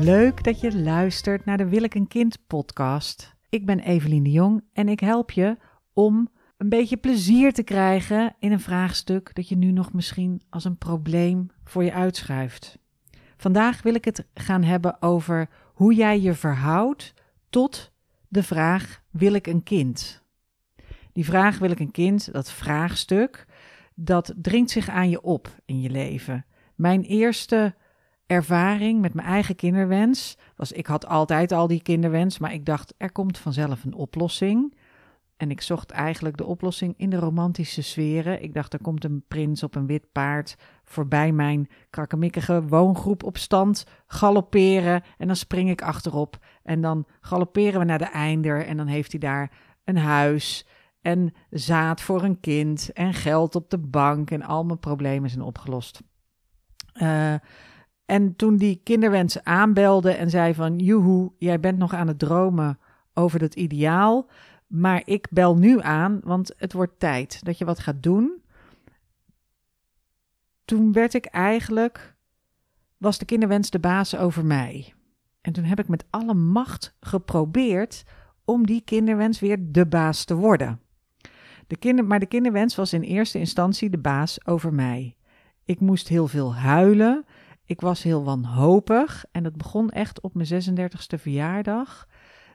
Leuk dat je luistert naar de Wil ik een kind podcast. Ik ben Evelien de Jong en ik help je om een beetje plezier te krijgen in een vraagstuk dat je nu nog misschien als een probleem voor je uitschuift. Vandaag wil ik het gaan hebben over hoe jij je verhoudt tot de vraag: wil ik een kind? Die vraag: wil ik een kind? Dat vraagstuk, dat dringt zich aan je op in je leven. Mijn eerste ervaring met mijn eigen kinderwens was: ik had altijd al die kinderwens, maar ik dacht er komt vanzelf een oplossing. En ik zocht eigenlijk de oplossing in de romantische sferen. Ik dacht, er komt een prins op een wit paard voorbij mijn krakkemikkige woongroep op stand galopperen. En dan spring ik achterop. En dan galopperen we naar de einder. En dan heeft hij daar een huis en zaad voor een kind en geld op de bank. En al mijn problemen zijn opgelost. Uh, en toen die kinderwens aanbelde en zei van... Joehoe, jij bent nog aan het dromen over dat ideaal... Maar ik bel nu aan, want het wordt tijd dat je wat gaat doen. Toen werd ik eigenlijk, was de kinderwens de baas over mij. En toen heb ik met alle macht geprobeerd om die kinderwens weer de baas te worden. De kinder, maar de kinderwens was in eerste instantie de baas over mij. Ik moest heel veel huilen. Ik was heel wanhopig. En dat begon echt op mijn 36e verjaardag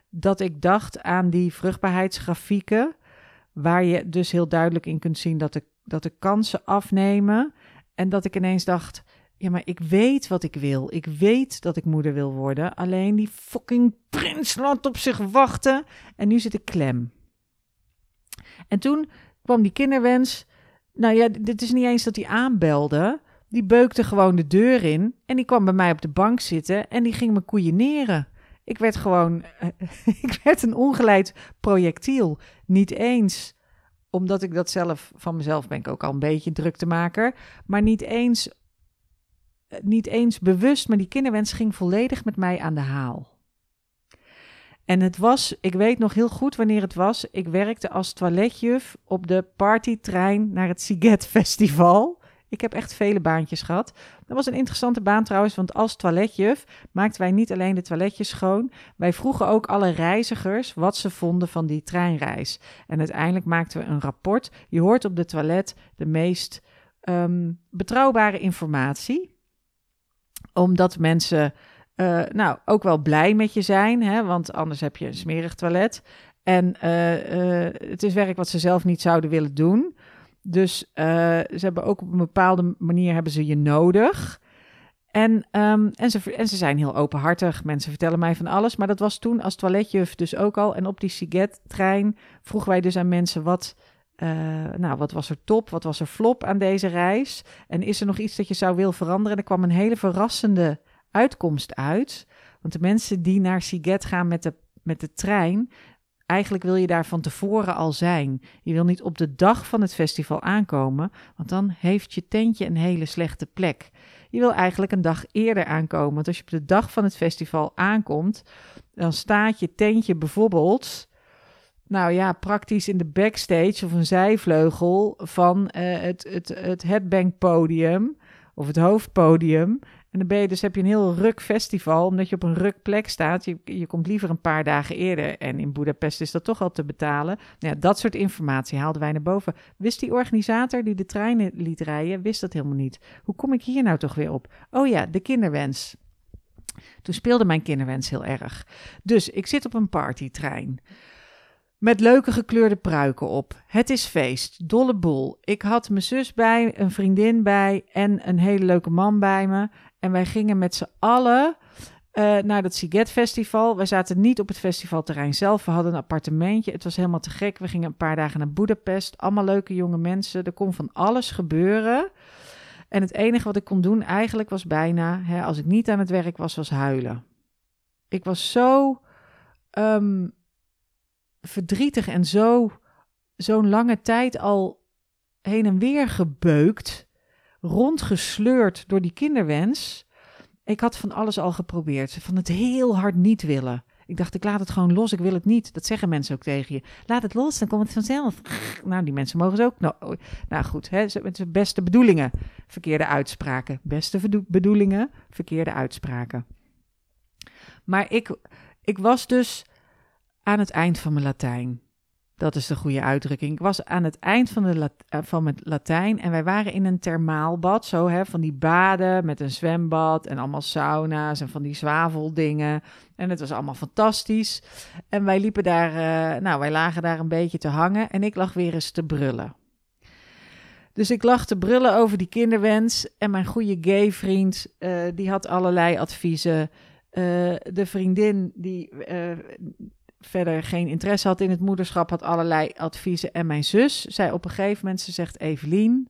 dat ik dacht aan die vruchtbaarheidsgrafieken, waar je dus heel duidelijk in kunt zien dat de, dat de kansen afnemen. En dat ik ineens dacht, ja, maar ik weet wat ik wil. Ik weet dat ik moeder wil worden. Alleen die fucking prins op zich wachten. En nu zit ik klem. En toen kwam die kinderwens. Nou ja, dit is niet eens dat hij aanbelde. Die beukte gewoon de deur in. En die kwam bij mij op de bank zitten. En die ging me koeieneren. Ik werd gewoon, ik werd een ongeleid projectiel. Niet eens omdat ik dat zelf van mezelf ben ik ook al een beetje druk te maken, maar niet eens, niet eens bewust, maar die kinderwens ging volledig met mij aan de haal. En het was, ik weet nog heel goed wanneer het was. Ik werkte als toiletjuf op de partytrein naar het Siget Festival. Ik heb echt vele baantjes gehad. Dat was een interessante baan trouwens, want als toiletjuf maakten wij niet alleen de toiletjes schoon. Wij vroegen ook alle reizigers wat ze vonden van die treinreis. En uiteindelijk maakten we een rapport. Je hoort op de toilet de meest ehm, betrouwbare informatie. Omdat mensen uh, nou, ook wel blij met je zijn, hè, want anders heb je een smerig toilet. En uh, uh, het is werk wat ze zelf niet zouden willen doen. Dus uh, ze hebben ook op een bepaalde manier hebben ze je nodig. En, um, en, ze, en ze zijn heel openhartig. Mensen vertellen mij van alles. Maar dat was toen als toiletjuf dus ook al. En op die Siget-trein vroegen wij dus aan mensen wat... Uh, nou, wat was er top? Wat was er flop aan deze reis? En is er nog iets dat je zou willen veranderen? En er kwam een hele verrassende uitkomst uit. Want de mensen die naar Siget gaan met de, met de trein, Eigenlijk wil je daar van tevoren al zijn. Je wil niet op de dag van het festival aankomen, want dan heeft je tentje een hele slechte plek. Je wil eigenlijk een dag eerder aankomen. Want als je op de dag van het festival aankomt, dan staat je tentje bijvoorbeeld, nou ja, praktisch in de backstage of een zijvleugel van uh, het, het, het headbangpodium of het hoofdpodium. En dan ben je dus, heb je een heel ruk festival, omdat je op een ruk plek staat. Je, je komt liever een paar dagen eerder. En in Budapest is dat toch al te betalen. Nou ja, dat soort informatie haalden wij naar boven. Wist die organisator die de treinen liet rijden, wist dat helemaal niet. Hoe kom ik hier nou toch weer op? Oh ja, de kinderwens. Toen speelde mijn kinderwens heel erg. Dus ik zit op een partytrein. Met leuke gekleurde pruiken op. Het is feest, dolle boel. Ik had mijn zus bij, een vriendin bij en een hele leuke man bij me. En wij gingen met z'n allen uh, naar dat Siget Festival. We zaten niet op het festivalterrein zelf. We hadden een appartementje. Het was helemaal te gek. We gingen een paar dagen naar Budapest. Allemaal leuke jonge mensen. Er kon van alles gebeuren. En het enige wat ik kon doen eigenlijk was bijna, hè, als ik niet aan het werk was, was huilen. Ik was zo um, verdrietig en zo zo'n lange tijd al heen en weer gebeukt rondgesleurd door die kinderwens. Ik had van alles al geprobeerd. Van het heel hard niet willen. Ik dacht, ik laat het gewoon los, ik wil het niet. Dat zeggen mensen ook tegen je. Laat het los, dan komt het vanzelf. Nou, die mensen mogen ze ook. Nou, nou goed, hè, met de beste bedoelingen, verkeerde uitspraken. Beste bedoelingen, verkeerde uitspraken. Maar ik, ik was dus aan het eind van mijn Latijn. Dat is de goede uitdrukking. Ik was aan het eind van, de eh, van mijn Latijn en wij waren in een thermaalbad. Zo hè, van die baden met een zwembad en allemaal sauna's en van die zwaveldingen. En het was allemaal fantastisch. En wij liepen daar, uh, nou, wij lagen daar een beetje te hangen en ik lag weer eens te brullen. Dus ik lag te brullen over die kinderwens. En mijn goede gay vriend, uh, die had allerlei adviezen. De vriendin die verder geen interesse had in het moederschap, had allerlei adviezen. En mijn zus zei op een gegeven moment, ze zegt, Evelien,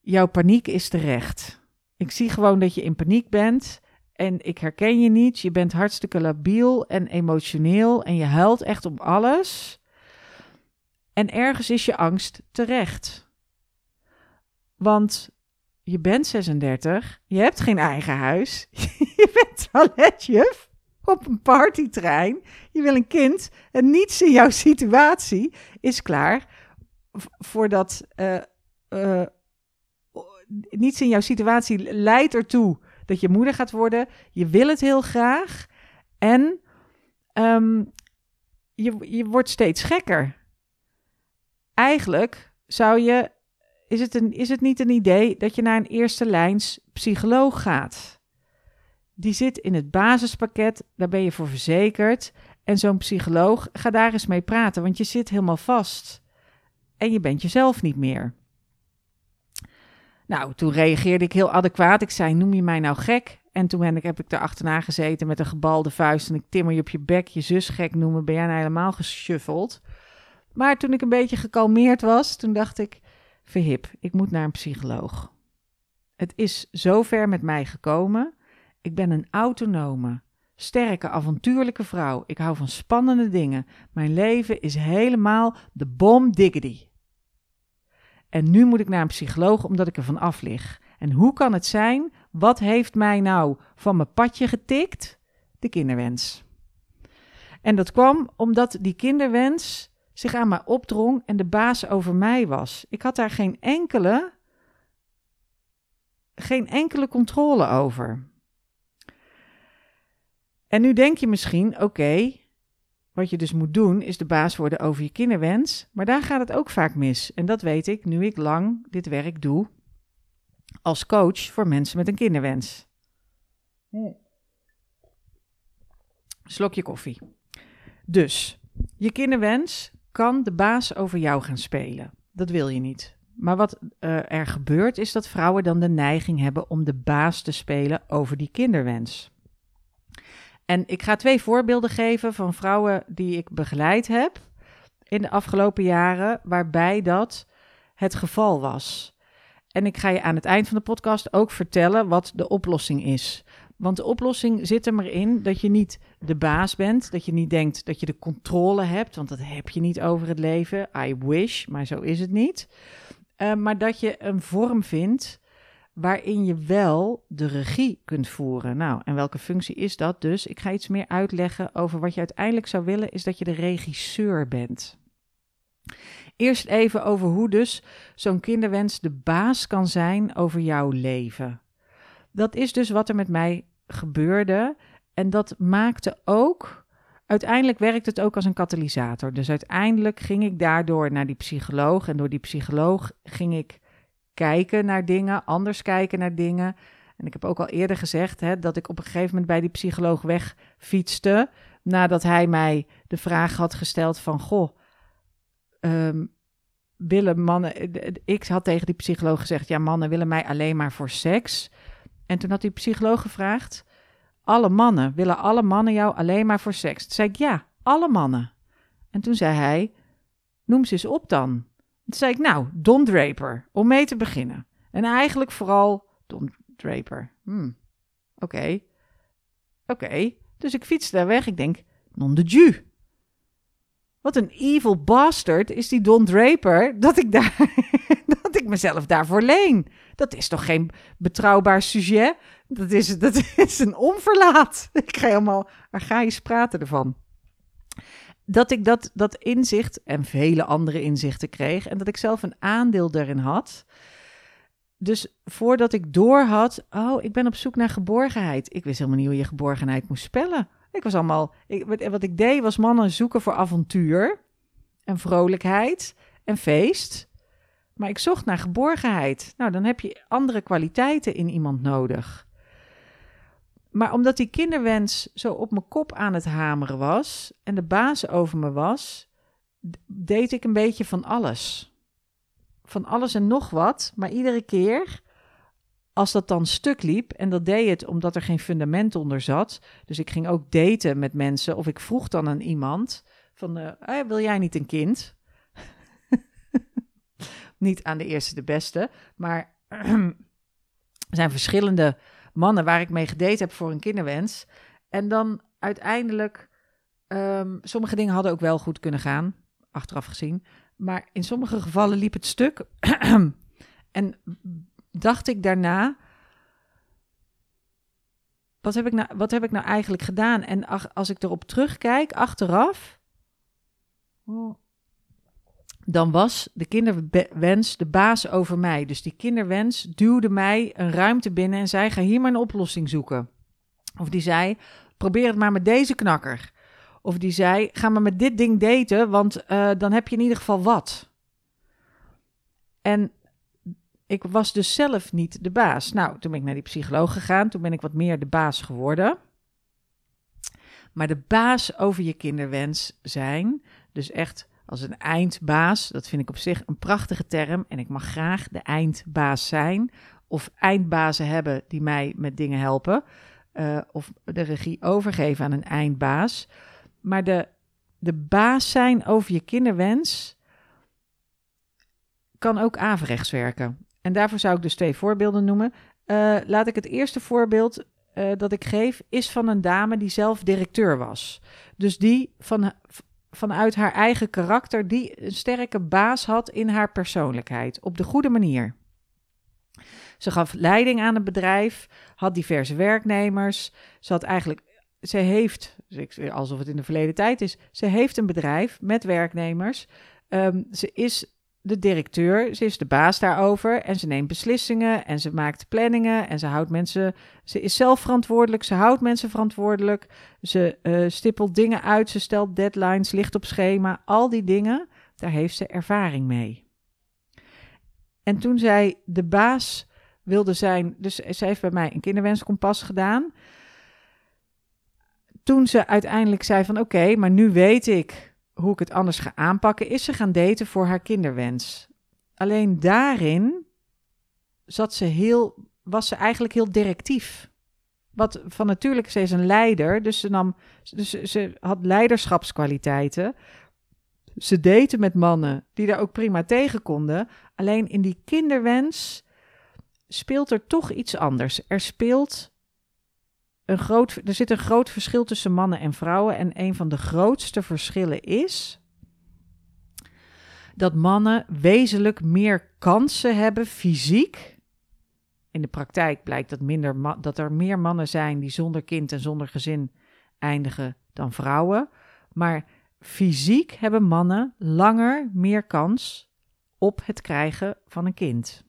jouw paniek is terecht. Ik zie gewoon dat je in paniek bent en ik herken je niet. Je bent hartstikke labiel en emotioneel en je huilt echt om alles. En ergens is je angst terecht. Want je bent 36, je hebt geen eigen huis, je bent toiletjuf op een partytrein, je wil een kind en niets in jouw situatie is klaar voordat uh, niets in jouw situatie leidt ertoe dat je moeder gaat worden. Je wil het heel graag en um, je, je wordt steeds gekker. Eigenlijk zou je is het, een, is het niet een idee dat je naar een eerste lijns psycholoog gaat? Die zit in het basispakket, daar ben je voor verzekerd. En zo'n psycholoog, ga daar eens mee praten, want je zit helemaal vast. En je bent jezelf niet meer. Nou, toen reageerde ik heel adequaat. Ik zei, noem je mij nou gek? En toen ben ik, heb ik er achterna gezeten met een gebalde vuist en ik timmer je op je bek, je zus gek noemen, ben jij nou helemaal geschuffeld? Maar toen ik een beetje gekalmeerd was, toen dacht ik, verhip, ik moet naar een psycholoog. Het is zover met mij gekomen. Ik ben een autonome, sterke, avontuurlijke vrouw. Ik hou van spannende dingen. Mijn leven is helemaal de bom diggity. En nu moet ik naar een psycholoog omdat ik ervan af lig. En hoe kan het zijn? Wat heeft mij nou van mijn padje getikt? De kinderwens. En dat kwam omdat die kinderwens zich aan mij opdrong en de baas over mij was. Ik had daar geen enkele, geen enkele controle over. En nu denk je misschien, oké, wat je dus moet doen is de baas worden over je kinderwens, maar daar gaat het ook vaak mis. En dat weet ik nu ik lang dit werk doe als coach voor mensen met een kinderwens. Slokje koffie. Dus, je kinderwens kan de baas over jou gaan spelen. Dat wil je niet. Maar wat uh, er gebeurt is dat vrouwen dan de neiging hebben om de baas te spelen over die kinderwens. En ik ga twee voorbeelden geven van vrouwen die ik begeleid heb in de afgelopen jaren, waarbij dat het geval was. En ik ga je aan het eind van de podcast ook vertellen wat de oplossing is. Want de oplossing zit er maar in dat je niet de baas bent. Dat je niet denkt dat je de controle hebt. Want dat heb je niet over het leven. I wish, maar zo is het niet. Uh, maar dat je een vorm vindt waarin je wel de regie kunt voeren. Nou, en welke functie is dat dus? Ik ga iets meer uitleggen over wat je uiteindelijk zou willen, is dat je de regisseur bent. Eerst even over hoe dus zo'n kinderwens de baas kan zijn over jouw leven. Dat is dus wat er met mij gebeurde. En dat maakte ook. Uiteindelijk werkt het ook als een katalysator. Dus uiteindelijk ging ik daardoor naar die psycholoog. En door die psycholoog ging ik kijken naar dingen, anders kijken naar dingen. En ik heb ook al eerder gezegd hè, dat ik op een gegeven moment bij die psycholoog wegfietste. Nadat hij mij de vraag had gesteld van, goh, um, willen mannen... Ik had tegen die psycholoog gezegd, ja, mannen willen mij alleen maar voor seks. En toen had die psycholoog gevraagd: Alle mannen, willen alle mannen jou alleen maar voor seks? Toen zei ik: Ja, alle mannen. En toen zei hij: Noem ze eens op dan. Toen zei ik: Nou, Don Draper, om mee te beginnen. En eigenlijk vooral Don Draper. Hmm, oké. Oké. Dus ik fietste daar weg. Ik denk: Non de Ju. Wat een evil bastard is die Don Draper dat ik, daar, dat ik mezelf daarvoor leen. Dat is toch geen betrouwbaar sujet? Dat is, dat is een onverlaat. Ik ga helemaal archaïs praten ervan. Dat ik dat, dat inzicht en vele andere inzichten kreeg en dat ik zelf een aandeel daarin had. dus voordat ik door had, oh, ik ben op zoek naar geborgenheid. Ik wist helemaal niet hoe je geborgenheid moest spellen. Ik was allemaal, ik, wat ik deed was mannen zoeken voor avontuur en vrolijkheid en feest. Maar ik zocht naar geborgenheid. Nou, dan heb je andere kwaliteiten in iemand nodig. Maar omdat die kinderwens zo op mijn kop aan het hameren was en de baas over me was, deed ik een beetje van alles. Van alles en nog wat, maar iedere keer als dat dan stuk liep, en dat deed het omdat er geen fundament onder zat. Dus ik ging ook daten met mensen, of ik vroeg dan aan iemand: van, uh, wil jij niet een kind? niet aan de eerste de beste, maar er zijn verschillende mannen waar ik mee gedate heb voor een kinderwens. En dan uiteindelijk, um, sommige dingen hadden ook wel goed kunnen gaan, achteraf gezien. Maar in sommige gevallen liep het stuk. en dacht ik daarna, wat heb ik nou, wat heb ik nou eigenlijk gedaan? En als ik erop terugkijk, achteraf, dan was de kinderwens de baas over mij. Dus die kinderwens duwde mij een ruimte binnen en zei: ga hier maar een oplossing zoeken. Of die zei: probeer het maar met deze knakker. Of die zei: ga maar met dit ding daten, want uh, dan heb je in ieder geval wat. En ik was dus zelf niet de baas. Nou, toen ben ik naar die psycholoog gegaan. Toen ben ik wat meer de baas geworden. Maar de baas over je kinderwens zijn, dus echt als een eindbaas, dat vind ik op zich een prachtige term. En ik mag graag de eindbaas zijn. Of eindbazen hebben die mij met dingen helpen. Uh, of de regie overgeven aan een eindbaas. Maar de, de baas zijn over je kinderwens kan ook averechts werken. En daarvoor zou ik dus twee voorbeelden noemen. Uh, laat ik het eerste voorbeeld uh, dat ik geef, is van een dame die zelf directeur was. Dus die van, vanuit haar eigen karakter, die een sterke baas had in haar persoonlijkheid, op de goede manier. Ze gaf leiding aan het bedrijf, had diverse werknemers. Ze had eigenlijk, ze heeft, alsof het in de verleden tijd is, ze heeft een bedrijf met werknemers. Um, ze is de directeur, ze is de baas daarover en ze neemt beslissingen en ze maakt planningen en ze houdt mensen, ze is zelf verantwoordelijk, ze houdt mensen verantwoordelijk, ze uh, stippelt dingen uit, ze stelt deadlines, ligt op schema, al die dingen, daar heeft ze ervaring mee. En toen zij de baas wilde zijn, dus ze heeft bij mij een kinderwenskompas gedaan. Toen ze uiteindelijk zei van oké, maar nu weet ik hoe ik het anders ga aanpakken, is ze gaan daten voor haar kinderwens. Alleen daarin zat ze heel, was ze eigenlijk heel directief. Wat van natuurlijk, ze is een leider, dus ze, nam, dus ze had leiderschapskwaliteiten. Ze daten met mannen die daar ook prima tegen konden. Alleen in die kinderwens speelt er toch iets anders. Er speelt een groot, er zit een groot verschil tussen mannen en vrouwen. En een van de grootste verschillen is dat mannen wezenlijk meer kansen hebben fysiek. In de praktijk blijkt dat, minder dat er meer mannen zijn die zonder kind en zonder gezin eindigen dan vrouwen. Maar fysiek hebben mannen langer meer kans op het krijgen van een kind.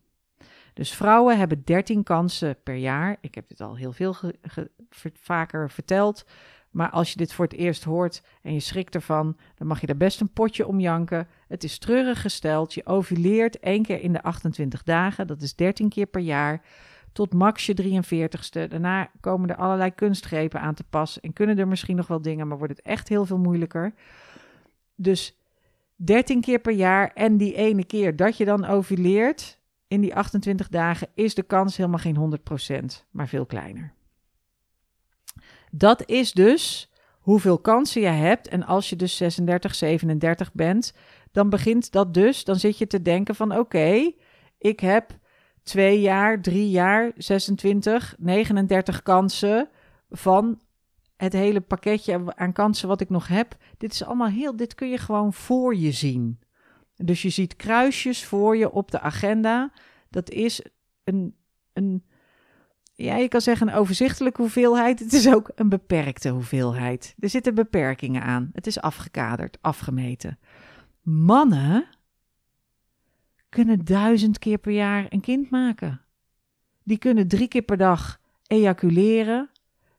Dus vrouwen hebben 13 kansen per jaar. Ik heb dit al heel veel vaker verteld. Maar als je dit voor het eerst hoort en je schrikt ervan, dan mag je daar best een potje om janken. Het is treurig gesteld. Je ovuleert één keer in de 28 dagen. Dat is 13 keer per jaar. Tot max je 43ste. Daarna komen er allerlei kunstgrepen aan te pas. En kunnen er misschien nog wel dingen, maar wordt het echt heel veel moeilijker. Dus 13 keer per jaar en die ene keer dat je dan ovuleert, in die 28 dagen is de kans helemaal geen 100%, maar veel kleiner. Dat is dus hoeveel kansen je hebt. En als je dus 36, 37 bent, dan begint dat dus, dan zit je te denken van oké, ik heb twee jaar, drie jaar, 26, 39 kansen van het hele pakketje aan kansen wat ik nog heb. Dit is allemaal heel, dit kun je gewoon voor je zien. Dus je ziet kruisjes voor je op de agenda. Dat is een, een ja, je kan zeggen een overzichtelijke hoeveelheid. Het is ook een beperkte hoeveelheid. Er zitten beperkingen aan. Het is afgekaderd, afgemeten. Mannen kunnen duizend keer per jaar een kind maken. Die kunnen drie keer per dag ejaculeren.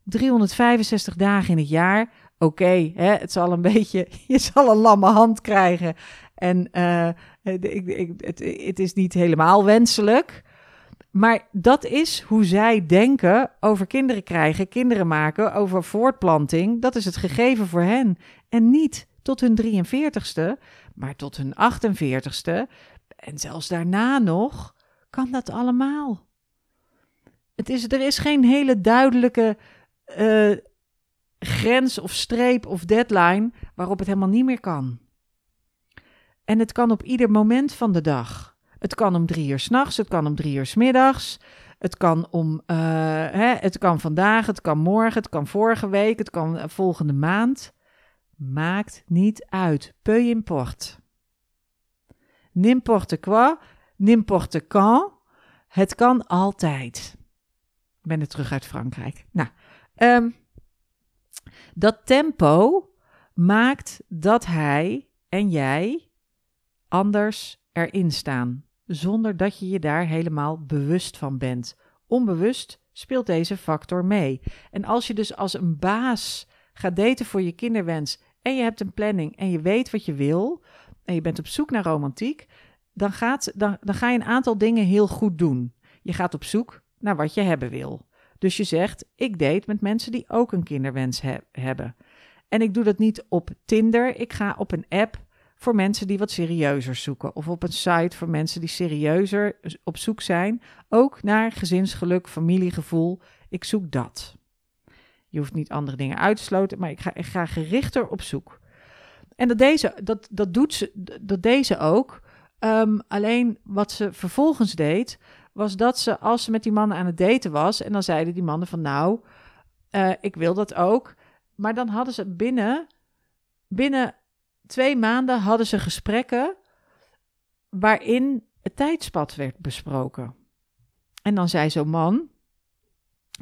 365 dagen in het jaar. Oké, het zal een beetje. Je zal een lamme hand krijgen. En uh, ik, ik, het, het is niet helemaal wenselijk. Maar dat is hoe zij denken over kinderen krijgen, kinderen maken, over voortplanting. Dat is het gegeven voor hen. En niet tot hun 43ste, maar tot hun 48ste. En zelfs daarna nog kan dat allemaal. Het is, er is geen hele duidelijke uh, grens of streep of deadline waarop het helemaal niet meer kan. En het kan op ieder moment van de dag. Het kan om drie uur s'nachts, het kan om drie uur s middags. Het kan om, uh, hè, het kan vandaag, het kan morgen, het kan vorige week, het kan uh, volgende maand. Maakt niet uit. Peu importe. N'importe quoi, n'importe quand. Het kan altijd. Ik ben er terug uit Frankrijk. Nou, um, dat tempo maakt dat hij en jij anders erin staan, zonder dat je je daar helemaal bewust van bent. Onbewust speelt deze factor mee. En als je dus als een baas gaat daten voor je kinderwens en je hebt een planning en je weet wat je wil en je bent op zoek naar romantiek, dan, gaat, dan, ga je een aantal dingen heel goed doen. Je gaat op zoek naar wat je hebben wil. Dus je zegt, ik date met mensen die ook een kinderwens hebben. En ik doe dat niet op Tinder. Ik ga op een app voor mensen die wat serieuzer zoeken. Of op een site voor mensen die serieuzer op zoek zijn. Ook naar gezinsgeluk, familiegevoel. Ik zoek dat. Je hoeft niet andere dingen uit te maar ik ga, ik gerichter op zoek. En dat, deze, dat, dat doet ze, dat deze ook. Ehm, alleen wat ze vervolgens deed, was dat ze als ze met die mannen aan het daten was, en dan zeiden die mannen van nou, uh, ik wil dat ook. Maar dan hadden ze binnen, binnen twee maanden hadden ze gesprekken waarin het tijdspad werd besproken. En dan zei zo'n man,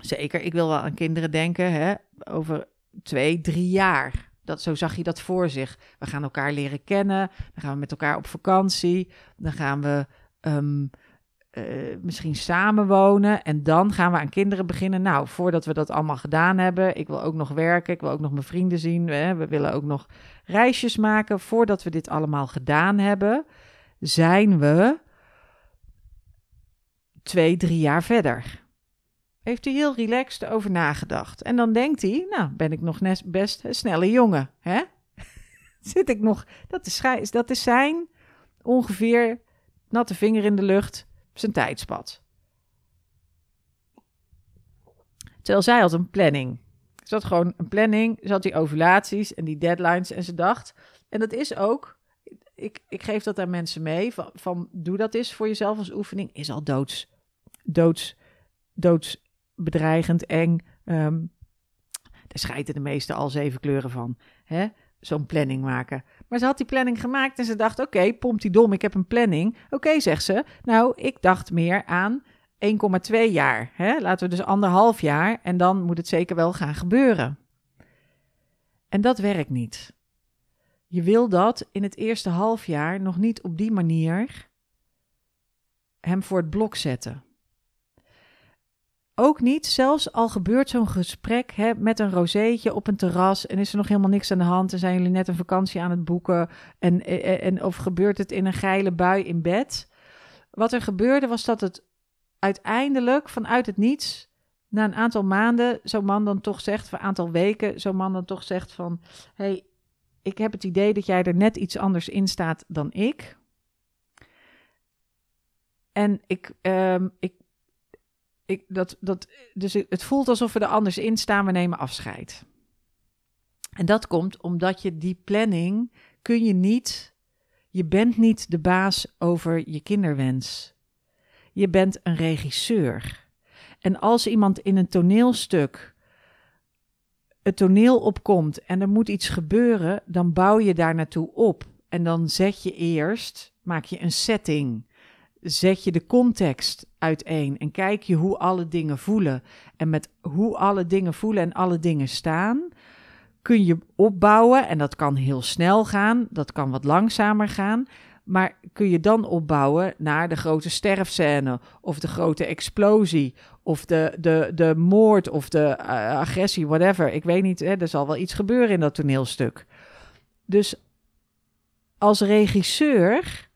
zeker, ik wil wel aan kinderen denken, hè, over twee, drie jaar. Dat, zo zag je dat voor zich. We gaan elkaar leren kennen, dan gaan we met elkaar op vakantie, dan gaan we um, uh, misschien samenwonen en dan gaan we aan kinderen beginnen. Nou, voordat we dat allemaal gedaan hebben, ik wil ook nog werken, ik wil ook nog mijn vrienden zien, hè, we willen ook nog reisjes maken. Voordat we dit allemaal gedaan hebben, zijn we twee, drie jaar verder. Heeft hij heel relaxed over nagedacht. En dan denkt hij, nou, ben ik nog best een snelle jongen, hè? Zit ik nog, dat is, dat is zijn ongeveer natte vinger in de lucht zijn tijdspad. Terwijl zij had een planning. Ze had gewoon een planning, ze had die ovulaties en die deadlines en ze dacht, en dat is ook, ik, ik geef dat aan mensen mee, van, van doe dat eens voor jezelf als oefening, is al doods, doods, doodsbedreigend, eng. Um, daar scheiden de meeste al zeven kleuren van. Hè? Zo'n planning maken. Maar ze had die planning gemaakt en ze dacht: oké, okay, pompt die dom, ik heb een planning. Oké, zegt ze. Nou, ik dacht meer aan 1,2 jaar. Hè? Laten we dus anderhalf jaar en dan moet het zeker wel gaan gebeuren. En dat werkt niet. Je wil dat in het eerste half jaar nog niet op die manier hem voor het blok zetten. Ook niet, zelfs al gebeurt zo'n gesprek hè, met een rozeetje op een terras en is er nog helemaal niks aan de hand en zijn jullie net een vakantie aan het boeken en, en, en of gebeurt het in een geile bui in bed. Wat er gebeurde was dat het uiteindelijk vanuit het niets, na een aantal maanden, zo'n man dan toch zegt, voor een aantal weken, zo'n man dan toch zegt van, hey, ik heb het idee dat jij er net iets anders in staat dan ik. En ik, um, ik ik, dat, dat, dus het voelt alsof we er anders in staan, we nemen afscheid. En dat komt omdat je die planning kun je niet, je bent niet de baas over je kinderwens. Je bent een regisseur. En als iemand in een toneelstuk het toneel opkomt en er moet iets gebeuren, dan bouw je daar naartoe op. En dan zet je eerst, maak je een setting zet je de context uiteen en kijk je hoe alle dingen voelen. En met hoe alle dingen voelen en alle dingen staan, kun je opbouwen. En dat kan heel snel gaan, dat kan wat langzamer gaan. Maar kun je dan opbouwen naar de grote sterfscène of de grote explosie of de, de, de moord of de uh, agressie, whatever. Ik weet niet, hè, er zal wel iets gebeuren in dat toneelstuk. Dus als regisseur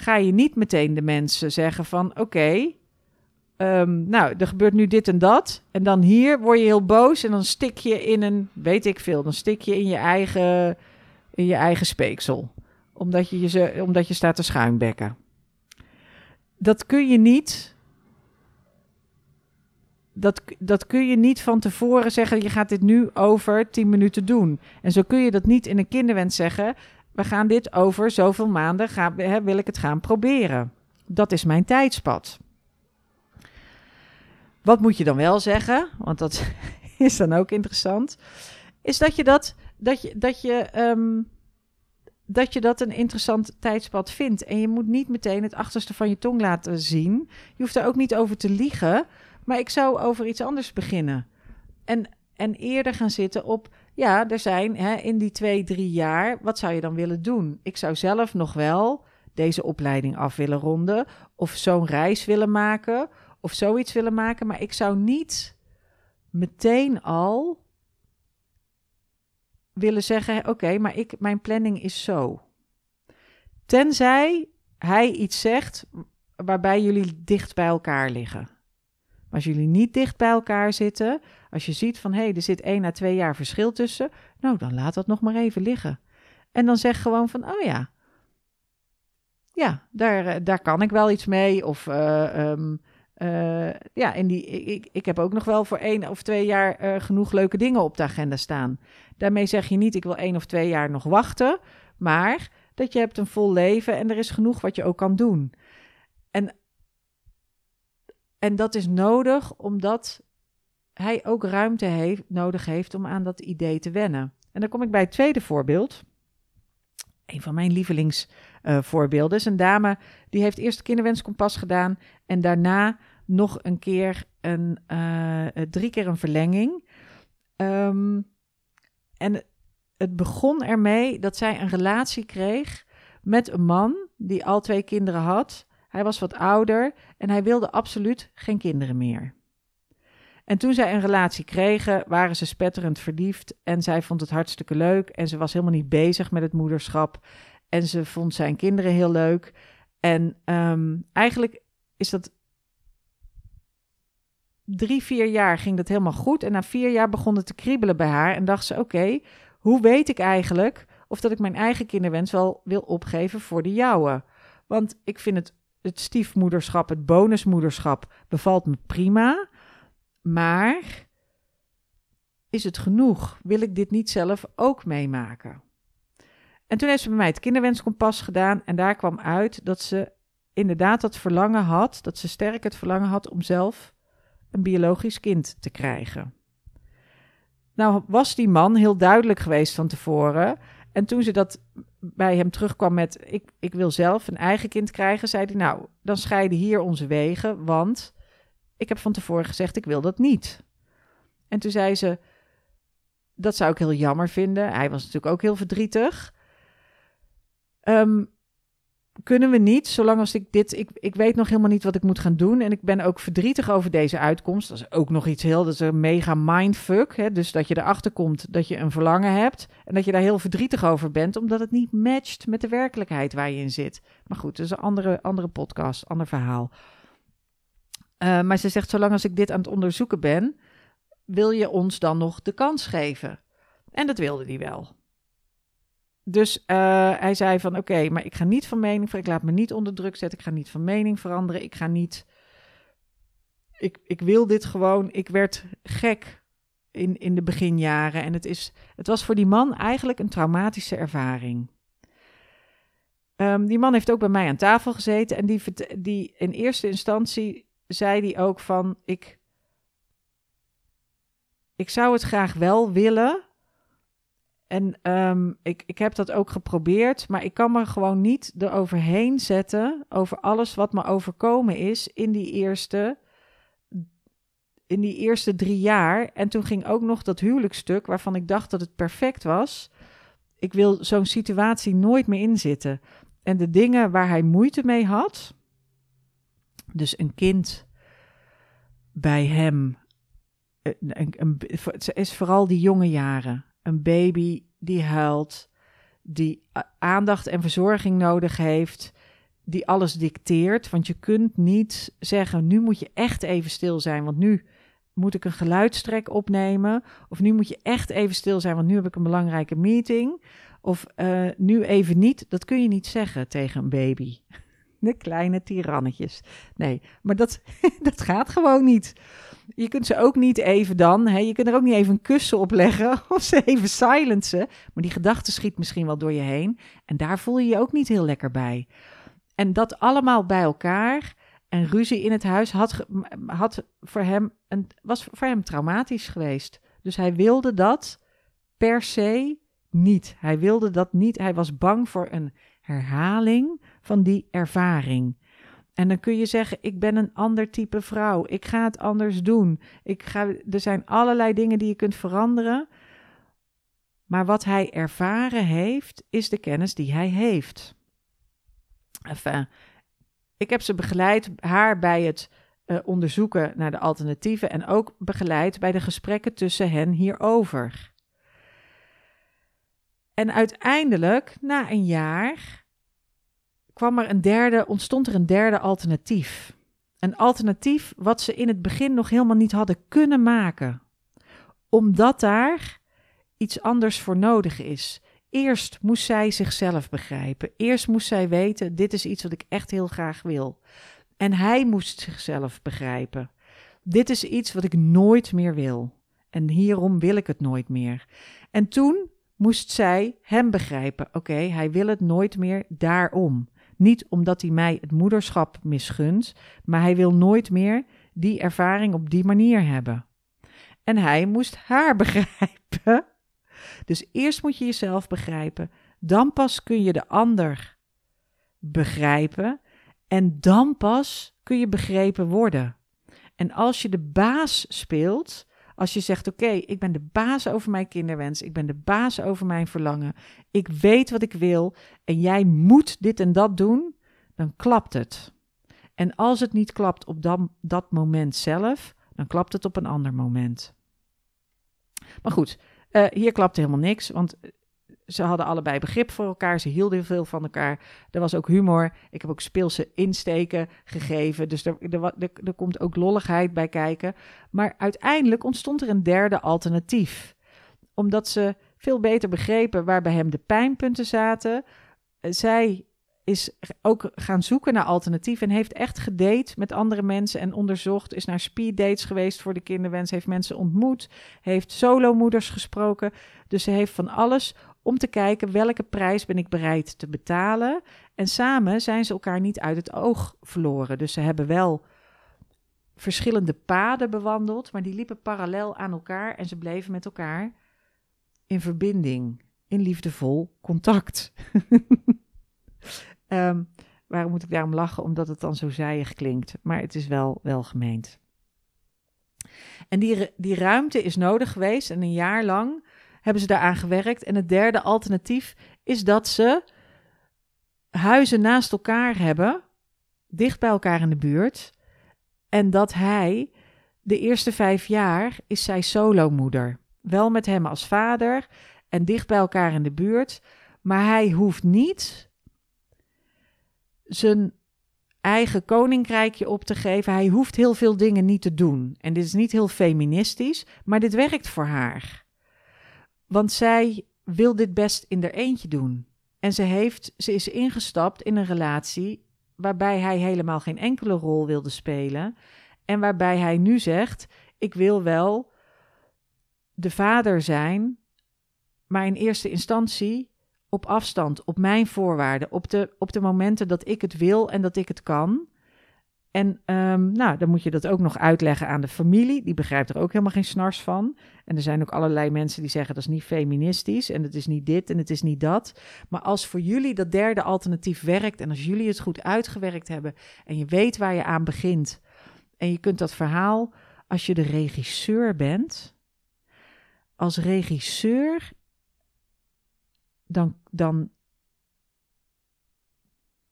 ga je niet meteen de mensen zeggen van oké, ehm, nou, er gebeurt nu dit en dat. En dan hier word je heel boos en dan stik je in een, weet ik veel, dan stik je in je eigen, in je eigen speeksel. Omdat je, je, omdat je staat te schuimbekken. Dat kun je niet. Dat, dat kun je niet van tevoren zeggen, je gaat dit nu over 10 minuten doen. En zo kun je dat niet in een kinderwens zeggen, we gaan dit over zoveel maanden, gaan, hè, wil ik het gaan proberen. Dat is mijn tijdspad. Wat moet je dan wel zeggen? Want dat is dan ook interessant. Is dat je dat, dat je, dat je, ehm, dat je dat een interessant tijdspad vindt. En je moet niet meteen het achterste van je tong laten zien. Je hoeft er ook niet over te liegen. Maar ik zou over iets anders beginnen. En, en eerder gaan zitten op ja, er zijn hè, in die twee, drie jaar, wat zou je dan willen doen? Ik zou zelf nog wel deze opleiding af willen ronden, of zo'n reis willen maken, of zoiets willen maken, maar ik zou niet meteen al willen zeggen: Oké, maar ik, mijn planning is zo. Tenzij hij iets zegt waarbij jullie dicht bij elkaar liggen. Maar als jullie niet dicht bij elkaar zitten, als je ziet van hé, hey, er zit één à twee jaar verschil tussen, nou dan laat dat nog maar even liggen. En dan zeg gewoon van, oh ja, ja, daar, eh, daar kan ik wel iets mee. Of uh, um, uh, ja, in die, ik, ik heb ook nog wel voor één of twee jaar genoeg leuke dingen op de agenda staan. Daarmee zeg je niet, ik wil één of twee jaar nog wachten, maar dat je hebt een vol leven en er is genoeg wat je ook kan doen. En, dat is nodig omdat hij ook ruimte heeft, nodig heeft om aan dat idee te wennen. En dan kom ik bij het tweede voorbeeld. Een van mijn lievelingsvoorbeelden uh, is een dame die heeft eerst kinderwenskompas gedaan en daarna nog een keer een, uh, drie keer een verlenging. Um, en het begon ermee dat zij een relatie kreeg met een man die al twee kinderen had. Hij was wat ouder en hij wilde absoluut geen kinderen meer. En toen zij een relatie kregen, waren ze spetterend verliefd. En zij vond het hartstikke leuk. En ze was helemaal niet bezig met het moederschap. En ze vond zijn kinderen heel leuk. En um, eigenlijk is dat. Drie, vier jaar ging dat helemaal goed. En na vier jaar begon het te kriebelen bij haar. En dacht ze: Oké, hoe weet ik eigenlijk of dat ik mijn eigen kinderwens wel wil opgeven voor de jouwe? Want ik vind het, het stiefmoederschap, het bonusmoederschap, bevalt me prima. Maar is het genoeg? Wil ik dit niet zelf ook meemaken? En toen heeft ze bij mij het kinderwenskompas gedaan en daar kwam uit dat ze inderdaad dat verlangen had, dat ze sterk het verlangen had om zelf een biologisch kind te krijgen. Nou was die man heel duidelijk geweest van tevoren. En toen ze dat bij hem terugkwam met ik, ik wil zelf een eigen kind krijgen, zei hij nou, dan scheiden hier onze wegen, want ik heb van tevoren gezegd, ik wil dat niet. En toen zei ze, dat zou ik heel jammer vinden. Hij was natuurlijk ook heel verdrietig. Um, kunnen we niet, zolang als ik dit, ik, ik weet nog helemaal niet wat ik moet gaan doen. En ik ben ook verdrietig over deze uitkomst. Dat is ook nog iets heel, dat is een mega mindfuck. Hè? Dus dat je erachter komt dat je een verlangen hebt. En dat je daar heel verdrietig over bent, omdat het niet matcht met de werkelijkheid waar je in zit. Maar goed, dat is een andere, andere podcast, ander verhaal. Uh, maar ze zegt, zolang als ik dit aan het onderzoeken ben, wil je ons dan nog de kans geven? En dat wilde hij wel. Dus uh, hij zei van, oké, maar ik ga niet van mening, ik laat me niet onder druk zetten, ik ga niet van mening veranderen, ik ga niet, ik, ik wil dit gewoon, ik werd gek in, in de beginjaren en het, is, het was voor die man eigenlijk een traumatische ervaring. Um, die man heeft ook bij mij aan tafel gezeten en die, die in eerste instantie zei hij ook van ik, ik zou het graag wel willen. En um, ik, ik heb dat ook geprobeerd, maar ik kan me gewoon niet eroverheen zetten over alles wat me overkomen is in die eerste, in die eerste drie jaar. En toen ging ook nog dat huwelijksstuk waarvan ik dacht dat het perfect was. Ik wil zo'n situatie nooit meer inzitten. En de dingen waar hij moeite mee had, dus een kind bij hem, eh, is vooral die jonge jaren, een baby die huilt, die aandacht en verzorging nodig heeft, die alles dicteert. Want je kunt niet zeggen, nu moet je echt even stil zijn, want nu moet ik een geluidstrek opnemen. Of nu moet je echt even stil zijn, want nu heb ik een belangrijke meeting. Of uh, nu even niet. Dat kun je niet zeggen tegen een baby. De kleine tirannetjes. Nee, maar dat, dat gaat gewoon niet. Je kunt ze ook niet even dan, hè, je kunt er ook niet even een kussen op leggen of ze even silencen. Maar die gedachte schiet misschien wel door je heen. En daar voel je je ook niet heel lekker bij. En dat allemaal bij elkaar en ruzie in het huis had, had voor hem een, was voor hem traumatisch geweest. Dus hij wilde dat per se niet. Hij wilde dat niet. Hij was bang voor een herhaling van die ervaring. En dan kun je zeggen: Ik ben een ander type vrouw. Ik ga het anders doen. Ik ga, er zijn allerlei dingen die je kunt veranderen. Maar wat hij ervaren heeft, is de kennis die hij heeft. Enfin, ik heb ze begeleid, haar bij het uh, onderzoeken naar de alternatieven en ook begeleid bij de gesprekken tussen hen hierover. En uiteindelijk, na een jaar, kwam er een derde, ontstond er een derde alternatief. Een alternatief wat ze in het begin nog helemaal niet hadden kunnen maken, omdat daar iets anders voor nodig is. Eerst moest zij zichzelf begrijpen. Eerst moest zij weten: dit is iets wat ik echt heel graag wil. En hij moest zichzelf begrijpen. Dit is iets wat ik nooit meer wil. En hierom wil ik het nooit meer. En toen moest zij hem begrijpen. Oké, hij wil het nooit meer daarom. Niet omdat hij mij het moederschap misgunt, maar hij wil nooit meer die ervaring op die manier hebben. En hij moest haar begrijpen. Dus eerst moet je jezelf begrijpen, dan pas kun je de ander begrijpen en dan pas kun je begrepen worden. En als je de baas speelt, als je zegt: Oké, ik ben de baas over mijn kinderwens, ik ben de baas over mijn verlangen, ik weet wat ik wil en jij moet dit en dat doen, dan klapt het. En als het niet klapt op dat, dat moment zelf, dan klapt het op een ander moment. Maar goed, uh, hier klapte helemaal niks, want ze hadden allebei begrip voor elkaar. Ze hielden veel van elkaar. Er was ook humor. Ik heb ook speelse insteken gegeven. Dus er, er, komt ook lolligheid bij kijken. Maar uiteindelijk ontstond er een derde alternatief. Omdat ze veel beter begrepen waar bij hem de pijnpunten zaten. Zij is ook gaan zoeken naar alternatieven en heeft echt gedate met andere mensen en onderzocht, is naar speeddates geweest voor de kinderwens, heeft mensen ontmoet, heeft solomoeders gesproken. Dus ze heeft van alles om te kijken welke prijs ben ik bereid te betalen. En samen zijn ze elkaar niet uit het oog verloren. Dus ze hebben wel verschillende paden bewandeld, maar die liepen parallel aan elkaar en ze bleven met elkaar in verbinding, in liefdevol contact. um, waarom moet ik daarom lachen? Omdat het dan zo zijig klinkt, maar het is wel, wel gemeend. En die, die ruimte is nodig geweest en een jaar lang hebben ze daaraan gewerkt. En het derde alternatief is dat ze huizen naast elkaar hebben, dicht bij elkaar in de buurt. En dat hij, de eerste vijf jaar, is zij solomoeder. Wel met hem als vader en dicht bij elkaar in de buurt. Maar hij hoeft niet zijn eigen koninkrijkje op te geven. Hij hoeft heel veel dingen niet te doen. En dit is niet heel feministisch, maar dit werkt voor haar. Want zij wil dit best in haar eentje doen. En ze, heeft, ze is ingestapt in een relatie waarbij hij helemaal geen enkele rol wilde spelen. En waarbij hij nu zegt: Ik wil wel de vader zijn, maar in eerste instantie op afstand, op mijn voorwaarden, op de, op de momenten dat ik het wil en dat ik het kan. En um, nou, dan moet je dat ook nog uitleggen aan de familie. Die begrijpt er ook helemaal geen snars van. En er zijn ook allerlei mensen die zeggen dat is niet feministisch en het is niet dit en het is niet dat. Maar als voor jullie dat derde alternatief werkt en als jullie het goed uitgewerkt hebben en je weet waar je aan begint en je kunt dat verhaal, als je de regisseur bent, als regisseur, dan, dan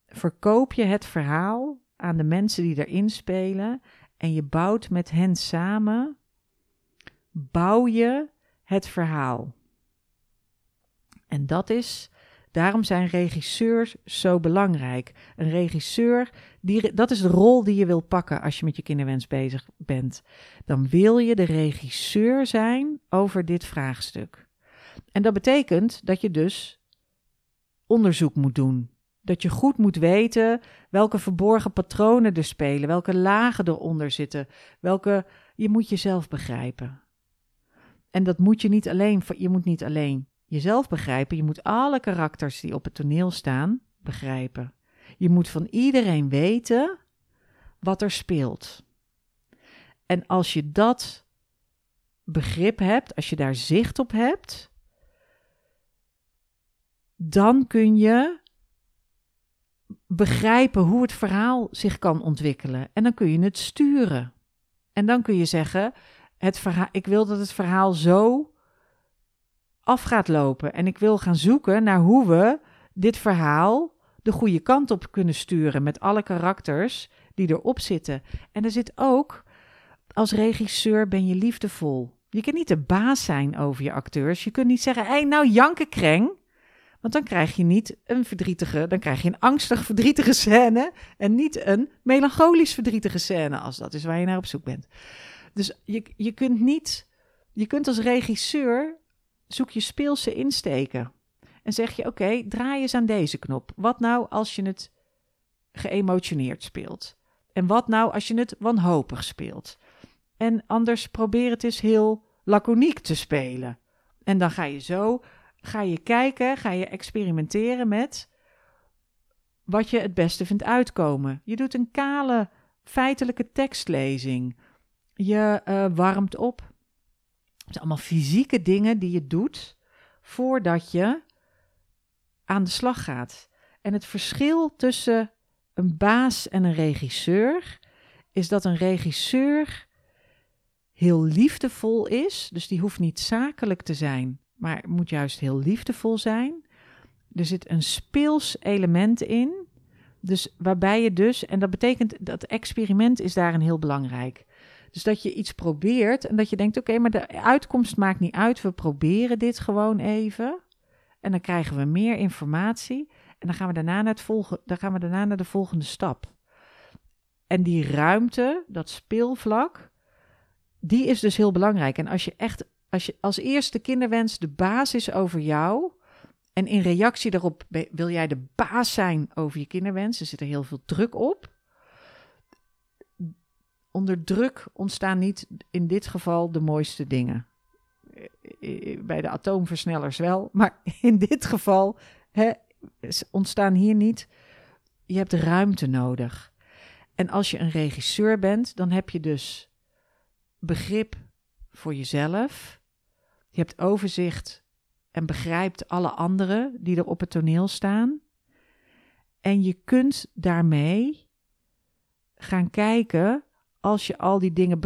verkoop je het verhaal aan de mensen die erin spelen en je bouwt met hen samen, bouw je het verhaal. En dat is, daarom zijn regisseurs zo belangrijk. Een regisseur, die, dat is de rol die je wil pakken als je met je kinderwens bezig bent. Dan wil je de regisseur zijn over dit vraagstuk. En dat betekent dat je dus onderzoek moet doen. Dat je goed moet weten welke verborgen patronen er spelen, welke lagen eronder zitten, welke je moet jezelf begrijpen. En dat moet je niet alleen, je moet niet alleen jezelf begrijpen, je moet alle karakters die op het toneel staan begrijpen. Je moet van iedereen weten wat er speelt. En als je dat begrip hebt, als je daar zicht op hebt, dan kun je begrijpen hoe het verhaal zich kan ontwikkelen. En dan kun je het sturen. En dan kun je zeggen: het ik wil dat het verhaal zo af gaat lopen. En ik wil gaan zoeken naar hoe we dit verhaal de goede kant op kunnen sturen met alle karakters die erop zitten. En er zit ook, als regisseur ben je liefdevol. Je kunt niet de baas zijn over je acteurs. Je kunt niet zeggen, hé, hey, nou janken kreng. Want dan krijg je niet een verdrietige, dan krijg je een angstig verdrietige scène en niet een melancholisch verdrietige scène, als dat is waar je naar op zoek bent. Dus je, je kunt niet, je kunt als regisseur, zoek je speelse insteken. En zeg je, oké, draai eens aan deze knop. Wat nou als je het geëmotioneerd speelt? En wat nou als je het wanhopig speelt? En anders probeer het eens heel laconiek te spelen. En dan ga je zo, ga je kijken, ga je experimenteren met wat je het beste vindt uitkomen. Je doet een kale, feitelijke tekstlezing. Je uh, warmt op. Het zijn allemaal fysieke dingen die je doet voordat je aan de slag gaat. En het verschil tussen een baas en een regisseur is dat een regisseur heel liefdevol is. Dus die hoeft niet zakelijk te zijn, maar moet juist heel liefdevol zijn. Er zit een speels element in. Dus waarbij je dus, en dat betekent dat experiment is daarin heel belangrijk. Dus dat je iets probeert en dat je denkt: oké, maar de uitkomst maakt niet uit. We proberen dit gewoon even. En dan krijgen we meer informatie. En dan gaan we daarna naar, het volgen, dan gaan we daarna naar de volgende stap. En die ruimte, dat speelvlak, die is dus heel belangrijk. En als je echt, als je als eerste kinderwens de basis over jou. En in reactie daarop wil jij de baas zijn over je kinderwens. Er zit er heel veel druk op. Onder druk ontstaan niet in dit geval de mooiste dingen. Eh, eh, bij de atoomversnellers wel, maar in dit geval hè, ontstaan hier niet. Je hebt ruimte nodig. En als je een regisseur bent, dan heb je dus begrip voor jezelf. Je hebt overzicht en begrijpt alle anderen die er op het toneel staan. En je kunt daarmee gaan kijken als je al die dingen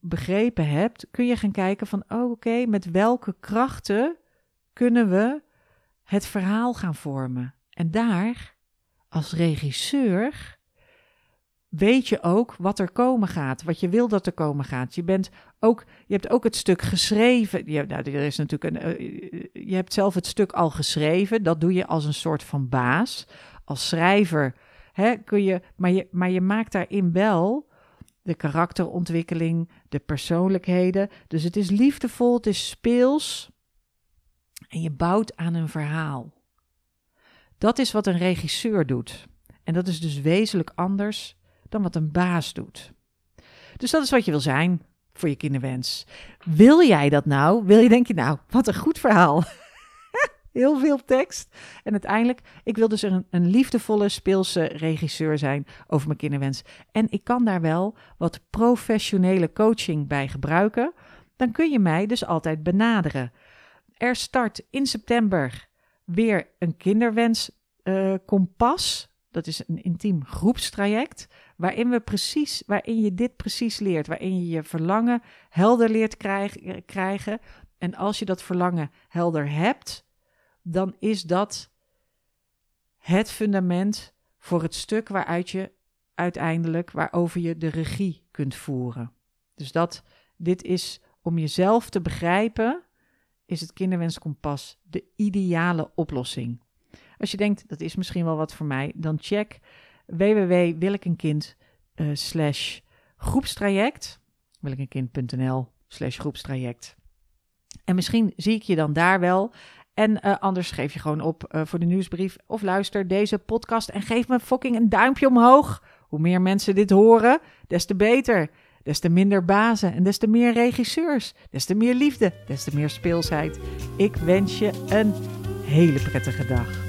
begrepen hebt, kun je gaan kijken van oh, oké, met welke krachten kunnen we het verhaal gaan vormen. En daar, als regisseur, weet je ook wat er komen gaat, wat je wil dat er komen gaat. Je, bent ook, je hebt ook het stuk geschreven. Je, nou, er is natuurlijk een, eh, je hebt zelf het stuk al geschreven. Dat doe je als een soort van baas. Als schrijver hè, kun je, maar je, maar je maakt daarin wel de karakterontwikkeling, de persoonlijkheden. Dus het is liefdevol, het is speels en je bouwt aan een verhaal. Dat is wat een regisseur doet. En dat is dus wezenlijk anders dan wat een baas doet. Dus dat is wat je wil zijn voor je kinderwens. Wil jij dat nou? Wil je denk je nou, wat een goed verhaal heel veel tekst. En uiteindelijk, ik wil dus een, een liefdevolle speelse regisseur zijn over mijn kinderwens. En ik kan daar wel wat professionele coaching bij gebruiken. Dan kun je mij dus altijd benaderen. Er start in september weer een kinderwens kompas. Dat is een intiem groepstraject waarin we precies, waarin je dit precies leert, waarin je je verlangen helder leert krijgen. En als je dat verlangen helder hebt, dan is dat het fundament voor het stuk waaruit je uiteindelijk, waarover je de regie kunt voeren. Dus dat, dit is om jezelf te begrijpen, is het kinderwenskompas de ideale oplossing. Als je denkt, dat is misschien wel wat voor mij, dan check www.willekenkind uh, slash groepstraject, willekenkind.nl slash groepstraject. En misschien zie ik je dan daar wel. En uh, anders geef je gewoon op uh, voor de nieuwsbrief of luister deze podcast en geef me fucking een duimpje omhoog. Hoe meer mensen dit horen, des te beter. Des te minder bazen en des te meer regisseurs. Des te meer liefde, des te meer speelsheid. Ik wens je een hele prettige dag.